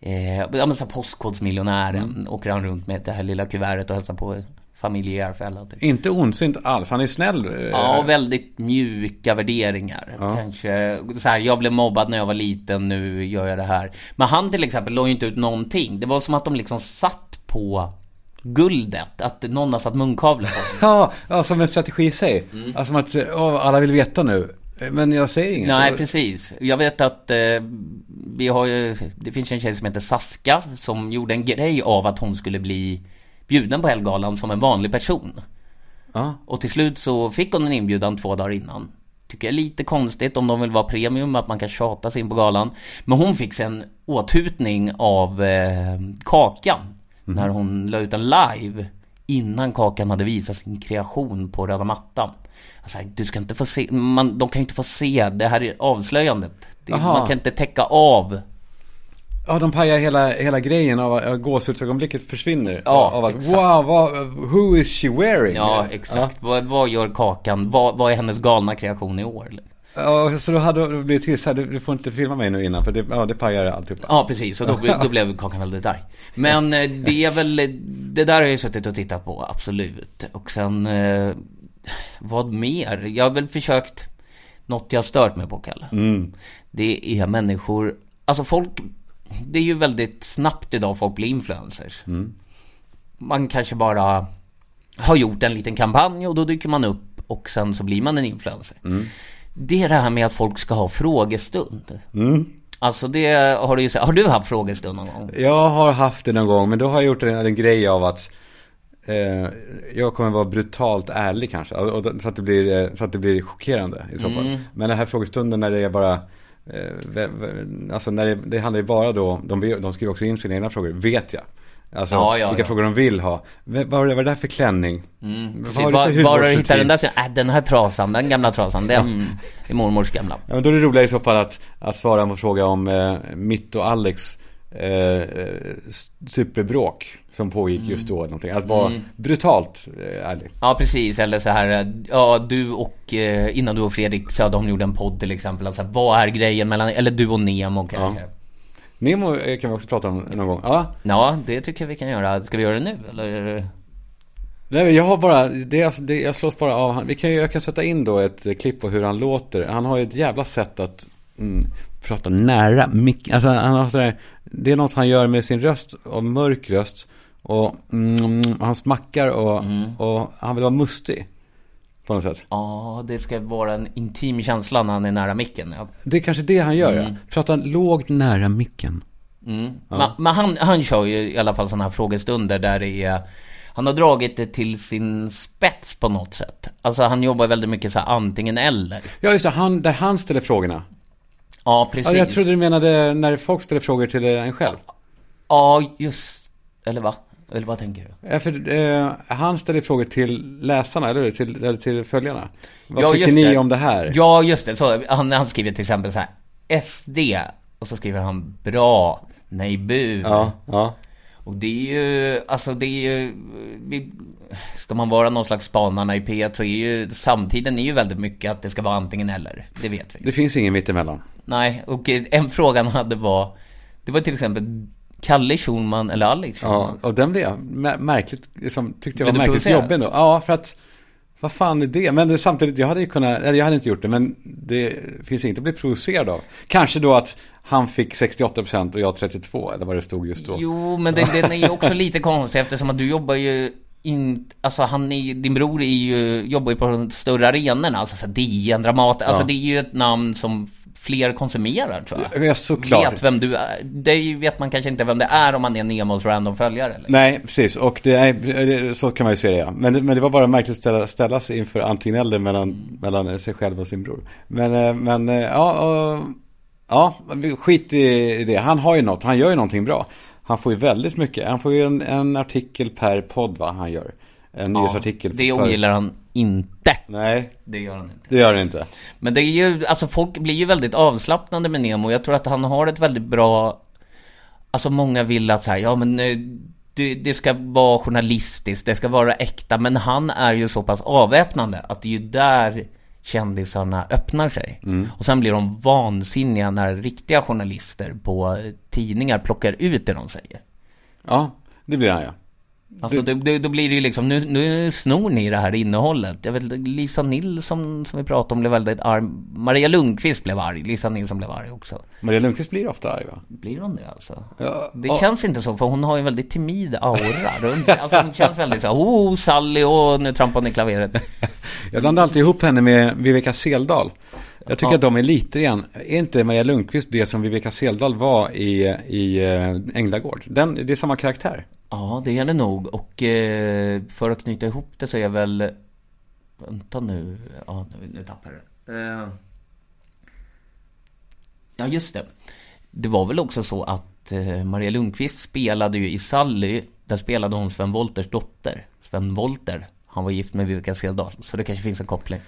eh, ja men så här postkodsmiljonären, Mm. åker han runt med det här lilla kuvertet och hälsar på familj i Järfälla. Typ. Inte ondsint alls, han är snäll. eh, Ja, väldigt mjuka värderingar. Ja. Kanske så här, jag blev mobbad när jag var liten, nu gör jag det här. Men han till exempel la ju inte ut någonting. Det var som att de liksom satt på guldet, att någon har satt munkavle på. Ja, ja, som en strategi i sig. Mm. Alltså att, åh, alla vill veta nu. Eh, Men jag säger inget. Nej, precis. Jag vet att eh, vi har ju, det finns en tjej som heter Saska som gjorde en grej av att hon skulle bli bjuden på Elgalan som en vanlig person. Ja. Och till slut så fick hon en inbjudan två dagar innan. Tycker jag är lite konstigt om de vill vara premium, att man kan tjata sig in på galan. Men hon fick sen åthutning av eh, Kakan. När hon la ut en live innan Kakan hade visat sin kreation på röda mattan. Alltså, du ska inte få se, man, de kan ju inte få se, det här är avslöjandet. Det, man kan inte täcka av. Ja, de pajar hela, hela grejen av att gåshudsögonblicket försvinner. Ja, av att, exakt. wow, vad, who is she wearing? Ja, exakt. Vad, vad gör Kakan? Vad, vad är hennes galna kreation i år? Ja, så då hade det blivit till så här, du, du får inte filma mig nu innan för det, ja, det pajar alltihopa. Ja, precis. Och då, då blev Kakan väldigt arg. Men eh, det är väl, det där har jag ju suttit och tittat på, absolut. Och sen, eh, vad mer? Jag har väl försökt, något jag stört mig på, Kalle. Mm. Det är människor, alltså folk, det är ju väldigt snabbt idag folk blir influencers. Man kanske bara har gjort en liten kampanj och då dyker man upp och sen så blir man en influencer. Det är det här med att folk ska ha frågestund. Alltså det har du ju sett. Har du haft frågestund någon gång? Jag har haft det någon gång, men då har jag gjort en, en grej av att eh, jag kommer vara brutalt ärlig kanske. Och, så, att det blir, eh, så att det blir chockerande i så fall. Mm. Men den här frågestunden när det är bara eh, Alltså när det, det handlar ju bara då, de, de skriver också in sina egna frågor, vet jag. Alltså Ja, ja, vilka ja. frågor de vill ha. Vad var det, där för klänning? Mm, precis. Var, var har du hittat den där? Så, Äh, den här trasan, den gamla trasan, den är mormors gamla. Ja, men då är det roliga i så fall att, att svara på fråga om eh, mitt och Alex eh, superbråk som pågick just då. Någonting. Att vara brutalt eh, ärlig. Ja, precis. Eller så här, ja, du och, eh, innan du och Fredrik Söderholm gjorde en podd till exempel. Alltså, vad är grejen mellan, eller du och Nemo kanske? Ja. Nemo eh, kan vi också prata om någon gång. Ja, det tycker jag vi kan göra. Ska vi göra det nu, eller? Nej, men jag har bara, det är alltså, det, jag slås bara av. Vi kan, jag kan sätta in då ett eh, klipp på hur han låter. Han har ju ett jävla sätt att mm, prata nära mick. Alltså han har sådär, det är något han gör med sin röst och mörk röst. Och mm, han smackar och, och han vill vara mustig. På något sätt. Ja, det ska vara en intim känsla när han är nära micken. Ja. Det är kanske det han gör, ja. Prata lågt nära micken. Mm. Men, men han, han kör ju i alla fall sådana här frågestunder där det är Han har dragit det till sin spets på något sätt Alltså han jobbar väldigt mycket så här antingen eller Ja, just det. Han, där han ställer frågorna. Ja, precis. Ja, jag trodde du menade när folk ställer frågor till en själv. Ja, just... Eller va? Eller vad tänker du? Ja, för, eh, han ställer frågor till läsarna, eller hur? Till, eller till följarna. Vad Ja, tycker ni det. om det här? Ja, just det. Så, han, han skriver till exempel så här. SD. Och så skriver han bra. Nej, bu. Ja, ja. Och det är ju, alltså det är ju, vi, ska man vara någon slags spanarna i P1 så är ju, samtiden är ju väldigt mycket att det ska vara antingen eller. Det vet vi. Det finns ingen mittemellan. Nej, och en fråga han hade var, det var till exempel Kalle Schulman eller Alex Schulman. Ja, och den blev jag mär- märkligt, liksom, tyckte jag var märkligt jobbig ändå. Ja, för att, vad fan är det? Men det, samtidigt, jag hade ju kunnat, eller jag hade inte gjort det, men det finns inget att bli provocerad av. Kanske då att han fick 68% och jag 32, eller vad det stod just då. Jo, men det, den är ju också lite konstig eftersom att du jobbar ju in, alltså han är, din bror är ju, jobbar ju på de större arenorna, alltså så DN, Dramat, alltså Ja. det är ju ett namn som fler konsumerar tror jag. Ja, såklart. Vet vem du är. Det vet man kanske inte vem det är om man är Nemos random-följare? Nej, precis. Och det är, det- så kan man ju se det, ja. Men, men det var bara märkligt att ställa, ställa sig inför antingen eller mellan, mellan sig själv och sin bror. Men, eh, men eh, ja, ja, skit i det. Han har ju något, han gör ju någonting bra. Han får ju väldigt mycket. Han får ju en, en artikel per podd, va, han gör. En nyhetsartikel. Det ogillar han inte. Nej, Det gör han inte. det gör det inte. Men det är ju, alltså folk blir ju väldigt avslappnade med Nemo. Jag tror att han har ett väldigt bra... Alltså många vill att så här, ja men eh, det, det ska vara journalistiskt, det ska vara äkta. Men han är ju så pass avväpnande att det är ju där kändisarna öppnar sig. Och sen blir de vansinniga när riktiga journalister på tidningar plockar ut det de säger. Ja, det blir han ja. Alltså det, det, då blir det ju liksom, nu, nu snor ni det här innehållet. Jag vet Lisa Nilsson som vi pratade om blev väldigt arg. Maria Lundqvist blev arg. Lisa Nilsson blev arg också. Maria Lundqvist blir ofta arg va? Blir hon det alltså? Ja, Det ja. känns inte så, för hon har ju en väldigt timid aura runt sig. Alltså hon känns väldigt så oh Sally, och nu trampar hon i klaveret. Jag blandar alltid ihop henne med Viveka Seldal. Jag tycker Ja. att de är lite grann, är inte Maria Lundqvist det som Viveka Seldal var i, i eh, Änglagård? Den, det är samma karaktär. Ja, det är det nog. Och eh, för att knyta ihop det så är jag väl... Vänta nu. Ja, nu, nu tappar jag det. Eh, ja, just det. Det var väl också så att eh, Maria Lundqvist spelade ju i Sally. Där spelade hon Sven Wolters dotter. Sven Wolter. Han var gift med Viveka Seldal. Så det kanske finns en koppling.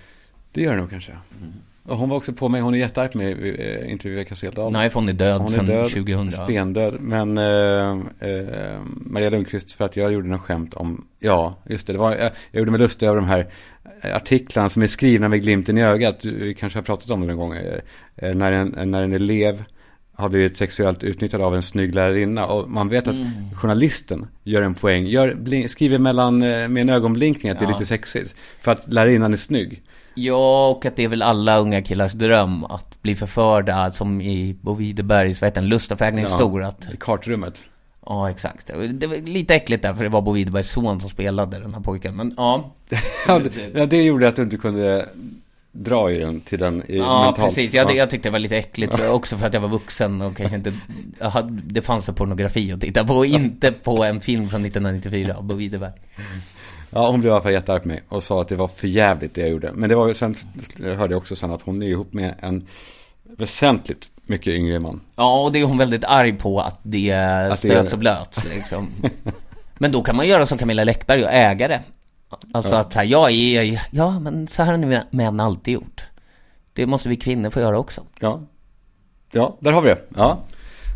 Det gör det nog kanske. Och hon var också på mig, hon är jättearg på mig, eh, inte Viveka Seldal. Nej, hon är död Hon är sedan död, 2000. stendöd. Men eh, eh, Maria Lundqvist, för att jag gjorde något skämt om, ja, just det, det var, jag, jag gjorde mig lustig över de här eh, artiklarna som är skrivna med glimten i ögat. Vi kanske har pratat om det någon gång. Eh, eh, när, en, när en elev har blivit sexuellt utnyttjad av en snygg lärarinna. Och man vet att Mm. journalisten gör en poäng, gör, blink, skriver mellan, med en ögonblinkning att det är Ja. lite sexigt. För att lärarinnan är snygg. Ja, och att det är väl alla unga killars dröm att bli förförda som i Bo Widerbergs, vad heter den, Lustafägring stor att... I kartrummet. Ja, exakt. Det var lite äckligt där, för det var Bo Widerbergs son som spelade den här pojken, men ja. Ja, det, ja, gjorde att du inte kunde dra i den till den i Ja, mentalt. precis. Jag, jag tyckte det var lite äckligt också för att jag var vuxen och kanske inte... Hade, det fanns för pornografi att titta på, och inte på en film från 1994 av Bo Widerberg. Ja, hon blev i alla fall jättearg på mig och sa att det var för jävligt det jag gjorde. Men det var ju sen, hörde jag också sen att hon är ihop med en väsentligt mycket yngre man. Ja, och det är hon väldigt arg på att det stöts och blöts liksom. Men då kan man göra som Camilla Läckberg och äga det. Alltså att så här, jag är, ja men så här har ni män alltid gjort. Det måste vi kvinnor få göra också. Ja, ja där har vi det. Ja.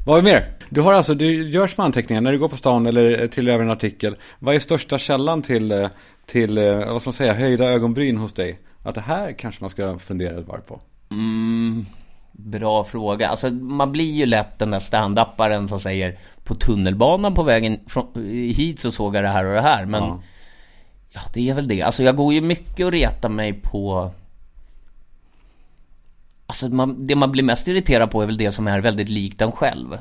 Vad har vi mer? Du har alltså, du gör små anteckningar när du går på stan eller trillar över en artikel. Vad är största källan till, eh, till eh, vad ska man säga, höjda ögonbryn hos dig? Att det här kanske man ska fundera ett varv på. Mm, bra fråga. Alltså man blir ju lätt den där stand-uparen som säger på tunnelbanan på vägen från, hit så såg jag det här och det här. Men Ja. ja, det är väl det. Alltså jag går ju mycket och retar mig på Alltså man, det man blir mest irriterad på är väl det som är väldigt likt en själv.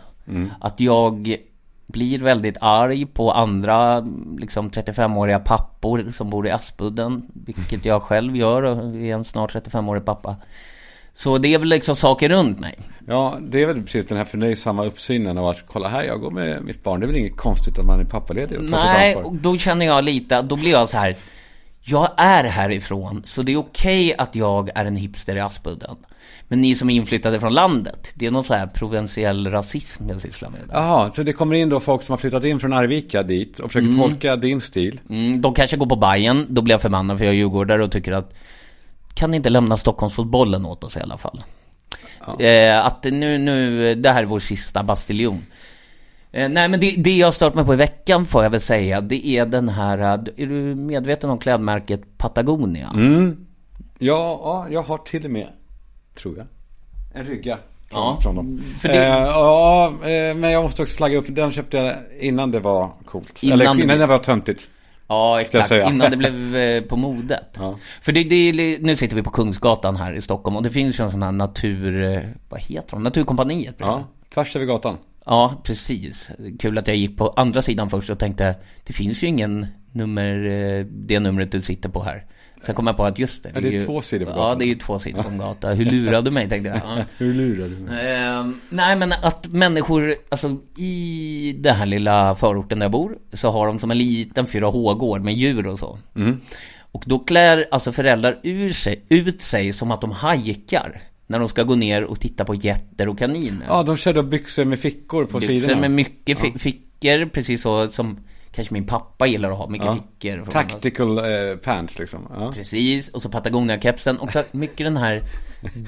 Att jag blir väldigt arg på andra liksom 35-åriga pappor som bor i Aspudden. Vilket jag själv gör och är en snart 35-årig pappa. Så det är väl liksom saker runt mig. Ja, det är väl precis den här förnöjsamma uppsynen av att kolla här, jag går med mitt barn. Det är väl inget konstigt att man är pappaledig och tar Nej, sitt ansvar. då känner jag lite, då blir jag så här. Jag är härifrån, så det är okej att jag är en hipster i Aspudden. Men ni som är inflyttade från landet, det är någon sån här provinsiell rasism jag sysslar med. Jaha, så det kommer in då folk som har flyttat in från Arvika dit och försöker tolka din stil. Mm, de kanske går på Bayern, då blir jag förbannad för jag är djurgårdare och tycker att kan ni inte lämna Stockholmsfotbollen åt oss i alla fall? Eh, att nu, nu, det här är vår sista bastiljon. Eh, nej men det, det jag har stört mig på i veckan får jag väl säga, det är den här, eh, är du medveten om klädmärket Patagonia? Mm. Ja, ja, jag har till och med, tror jag, en rygga Ja, från dem. för det- Eh, ja, eh, men jag måste också flagga upp, den köpte jag innan det var coolt. Innan Eller det- innan det var töntigt. Ja, exakt. Innan det blev på modet. Ja. För det, det nu sitter vi på Kungsgatan här i Stockholm och det finns ju en sån här natur... Vad heter de? Naturkompaniet. Ja, tvärs över gatan. Ja, precis. Kul att jag gick på andra sidan först och tänkte det finns ju ingen nummer, eh, det numret du sitter på här. Sen kom jag på att just det. Ja, det är ju, två sidor på Ja, gatan. det är ju två sidor på en gata. Hur lurade du mig tänkte jag. Ja. Hur lurar du mig? Ehm, nej men att människor, alltså i den här lilla förorten där jag bor Så har de som en liten 4H-gård med djur och så Och då klär alltså föräldrar ur sig, ut sig som att de hajkar När de ska gå ner och titta på getter och kaniner Ja, de körde byxor med fickor på Byxor sidorna. med mycket fi- fickor, precis så som kanske min pappa gillar att ha, mycket Ja. fickor Tactical eh, pants liksom. Ja. Precis, och så Patagonia-kepsen och så mycket den här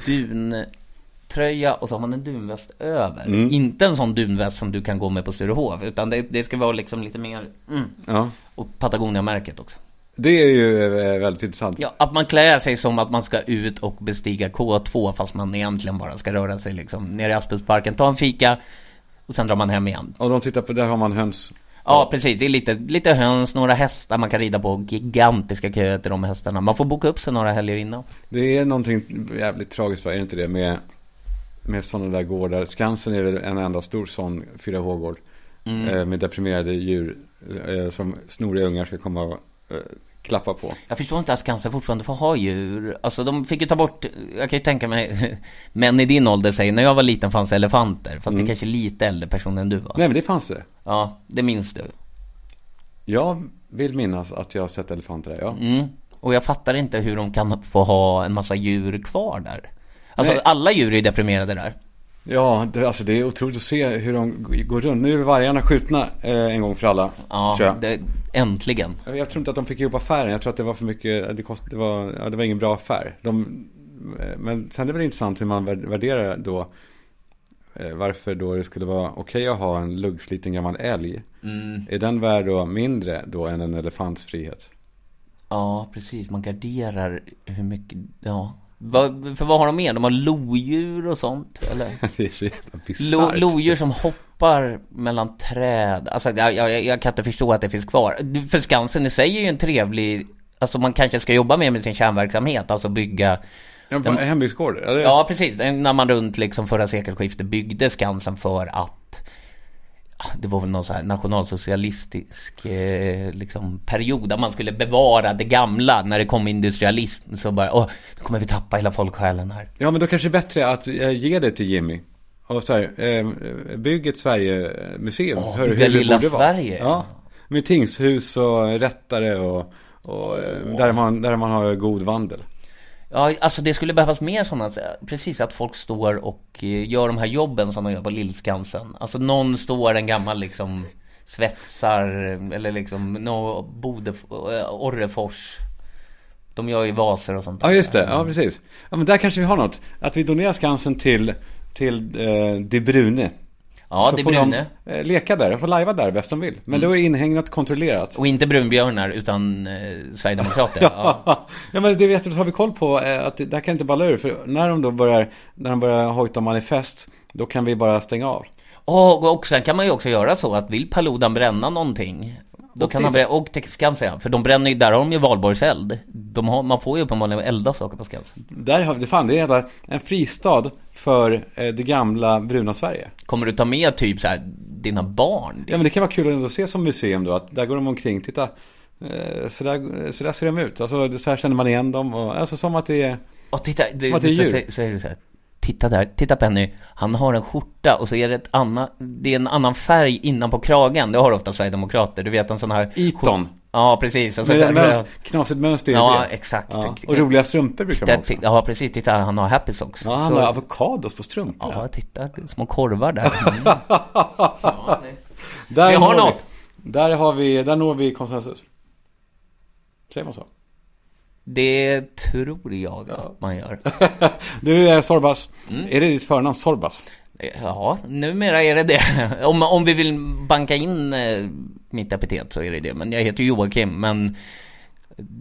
duntröja och så har man en dunväst över. Mm. Inte en sån dunväst som du kan gå med på Sturehof, utan det, det ska vara liksom lite mer, mm. ja. Och Patagonia-märket också. Det är ju eh, väldigt intressant. Ja, att man klär sig som att man ska ut och bestiga K2 fast man egentligen bara ska röra sig liksom ner i Aspuddsparken, ta en fika och sen drar man hem igen. Och de tittar på, där har man höns. Ja, precis. Det är lite, lite höns, några hästar man kan rida på. Gigantiska köer till de hästarna. Man får boka upp sig några helger innan. Det är någonting jävligt tragiskt, va? är det inte det? Med, med sådana där gårdar. Skansen är väl en enda stor sån 4H-gård. Mm. Eh, med deprimerade djur eh, som snoriga ungar ska komma och klappa på. Jag förstår inte att Skansen fortfarande får ha djur. Alltså de fick ju ta bort, jag kan ju tänka mig, män i din ålder säger, när jag var liten fanns elefanter. Fast det är kanske lite äldre person än du var. Nej men det fanns det. Ja, det minns du. Jag vill minnas att jag har sett elefanter där, ja. Mm. Och jag fattar inte hur de kan få ha en massa djur kvar där. Alltså Nej. alla djur är deprimerade där. Ja, det, alltså det är otroligt att se hur de går runt. Nu är vargarna skjutna eh, en gång för alla, Ja, tror jag. det, äntligen. Jag tror inte att de fick ihop affären. Jag tror att det var för mycket, det, kost, det, var, ja, det var ingen bra affär. De, eh, men sen är det väl intressant hur man vär- värderar då eh, varför då det skulle vara okej att ha en luggsliten gammal älg. Mm. Är den värd då mindre då än en elefants frihet? Ja, precis. Man garderar hur mycket, ja. För vad har de mer? De har lodjur och sånt, eller? det är så jävla Lo, bisarrt. lodjur som hoppar mellan träd. Alltså, jag, jag, jag kan inte förstå att det finns kvar. För Skansen i sig är ju en trevlig... Alltså man kanske ska jobba mer med sin kärnverksamhet, alltså bygga... Ja, hembygdsgård? Ja, precis. När man runt liksom förra sekelskiftet byggde Skansen för att... Det var väl någon så här nationalsocialistisk eh, liksom, period där man skulle bevara det gamla. När det kom industrialism så bara, åh, nu kommer vi tappa hela folksjälen här. Ja, men då kanske det är bättre att eh, ge det till Jimmy. Och så här, eh, bygg ett Sverige-museum. Åh, hur, hur det lilla vara. Sverige. Ja, med tingshus och rättare och, och där, man, där man har god vandel. Ja, alltså det skulle behövas mer sådana, precis att folk står och eh, gör de här jobben som de gör på Lillskansen. Alltså någon står, en gammal liksom svetsar eller liksom no, Bode, eh, Orrefors. De gör ju vaser och sånt där. Ja, just det. Ja, precis. Ja, men där kanske vi har något. Att vi donerar Skansen till, till eh, De Brune. Ja, så det är får Brune. de eh, leka där och få lajva där bäst de vill. Men då är inhägnat kontrollerat. Och inte brunbjörnar utan eh, Sverigedemokrater. ja. ja men det vet du, har vi koll på eh, att det där kan inte balla ur. För när de då börjar, när de börjar hojta manifest, då kan vi bara stänga av. Och, och sen kan man ju också göra så att vill Paludan bränna någonting då Och kan bränna, och till Skansen För de bränner ju, där har de ju valborgseld de har, Man får ju uppenbarligen elda saker på Skansen Där har vi, fan det är hela, en fristad för eh, det gamla bruna Sverige. Kommer du ta med typ så här dina barn? Ja men det kan vara kul att se som museum då, att där går de omkring, titta. Eh, så, där, så där ser de ut. Alltså så här känner man igen dem. Och, alltså som att det är... Och titta, det, Som att det är så, djur. så, så det så här Titta där, titta Penny Han har en skjorta och så är det ett annat Det är en annan färg innan på kragen Det har ofta Sverigedemokrater Du vet en sån här Eton. Ja, precis. Och så, Med mönster, knasigt mönster Ja, exakt. Ja. Och roliga strumpor brukar de ha också. Titta, ja, precis. Titta, han har happy socks. Ja, han Så- har avokados på strumpor. Ja, titta. Små korvar där. Mm. Ja, Där Vi har något. Där har vi, där når vi konsensus. Säger man så? Det tror jag att man gör. Du, eh, Sorbas. Mm. Är det ditt förnamn, Sorbas? Ja, numera är det det. Om, om vi vill banka in eh, mitt epitet så är det det. Men jag heter Joakim, men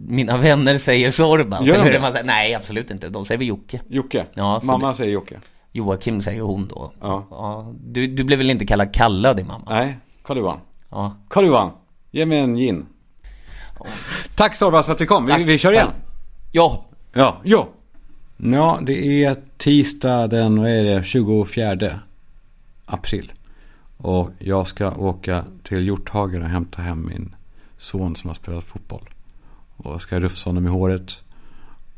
mina vänner säger Sorba. Gör de det det? man säger, nej, absolut inte. De säger väl Jocke. Jocke? Ja, Mamma säger Jocke. Joakim säger hon då. Ja. du, du blev väl inte kallad Kalle av din mamma? Nej, Karl Johan. Ja. Karl Johan, ge mig en gin. Tack Sorbas för att du kom. Vi, vi kör igen. Ja, Ja, ja. Ja, det är tisdag den, vad är det, 24 april. Och jag ska åka till Hjorthagen och hämta hem min son som har spelat fotboll. Och jag ska rufsa honom i håret.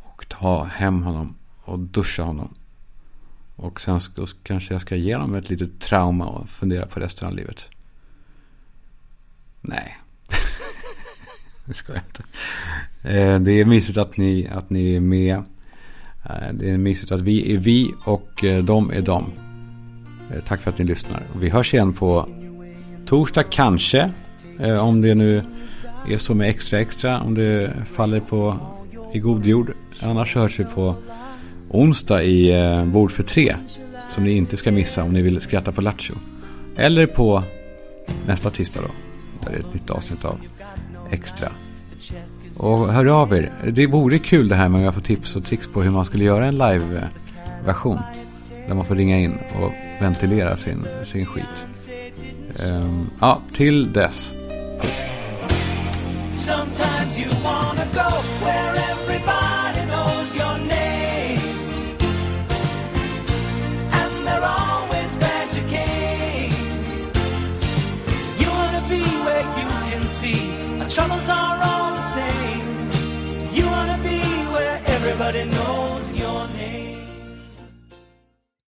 Och ta hem honom och duscha honom. Och sen ska, kanske jag ska ge honom ett litet trauma och fundera på resten av livet. Nej det ska jag inte. Eh, det är mysigt att ni, att ni är med. Eh, det är mysigt att vi är vi och eh, de är de. Tack för att ni lyssnar. Vi hörs igen på torsdag kanske. Om det nu är så med extra extra. Om det faller på i god jord. Annars hörs vi på onsdag i Bord för tre. Som ni inte ska missa om ni vill skratta på Lattjo. Eller på nästa tisdag då. Där är ett nytt avsnitt av Extra. Och hör av er. Det vore kul det här med att få tips och tricks på hur man skulle göra en live-version. Där man får ringa in och ventilera sin, sin skit. Um, ja, till dess. Puss.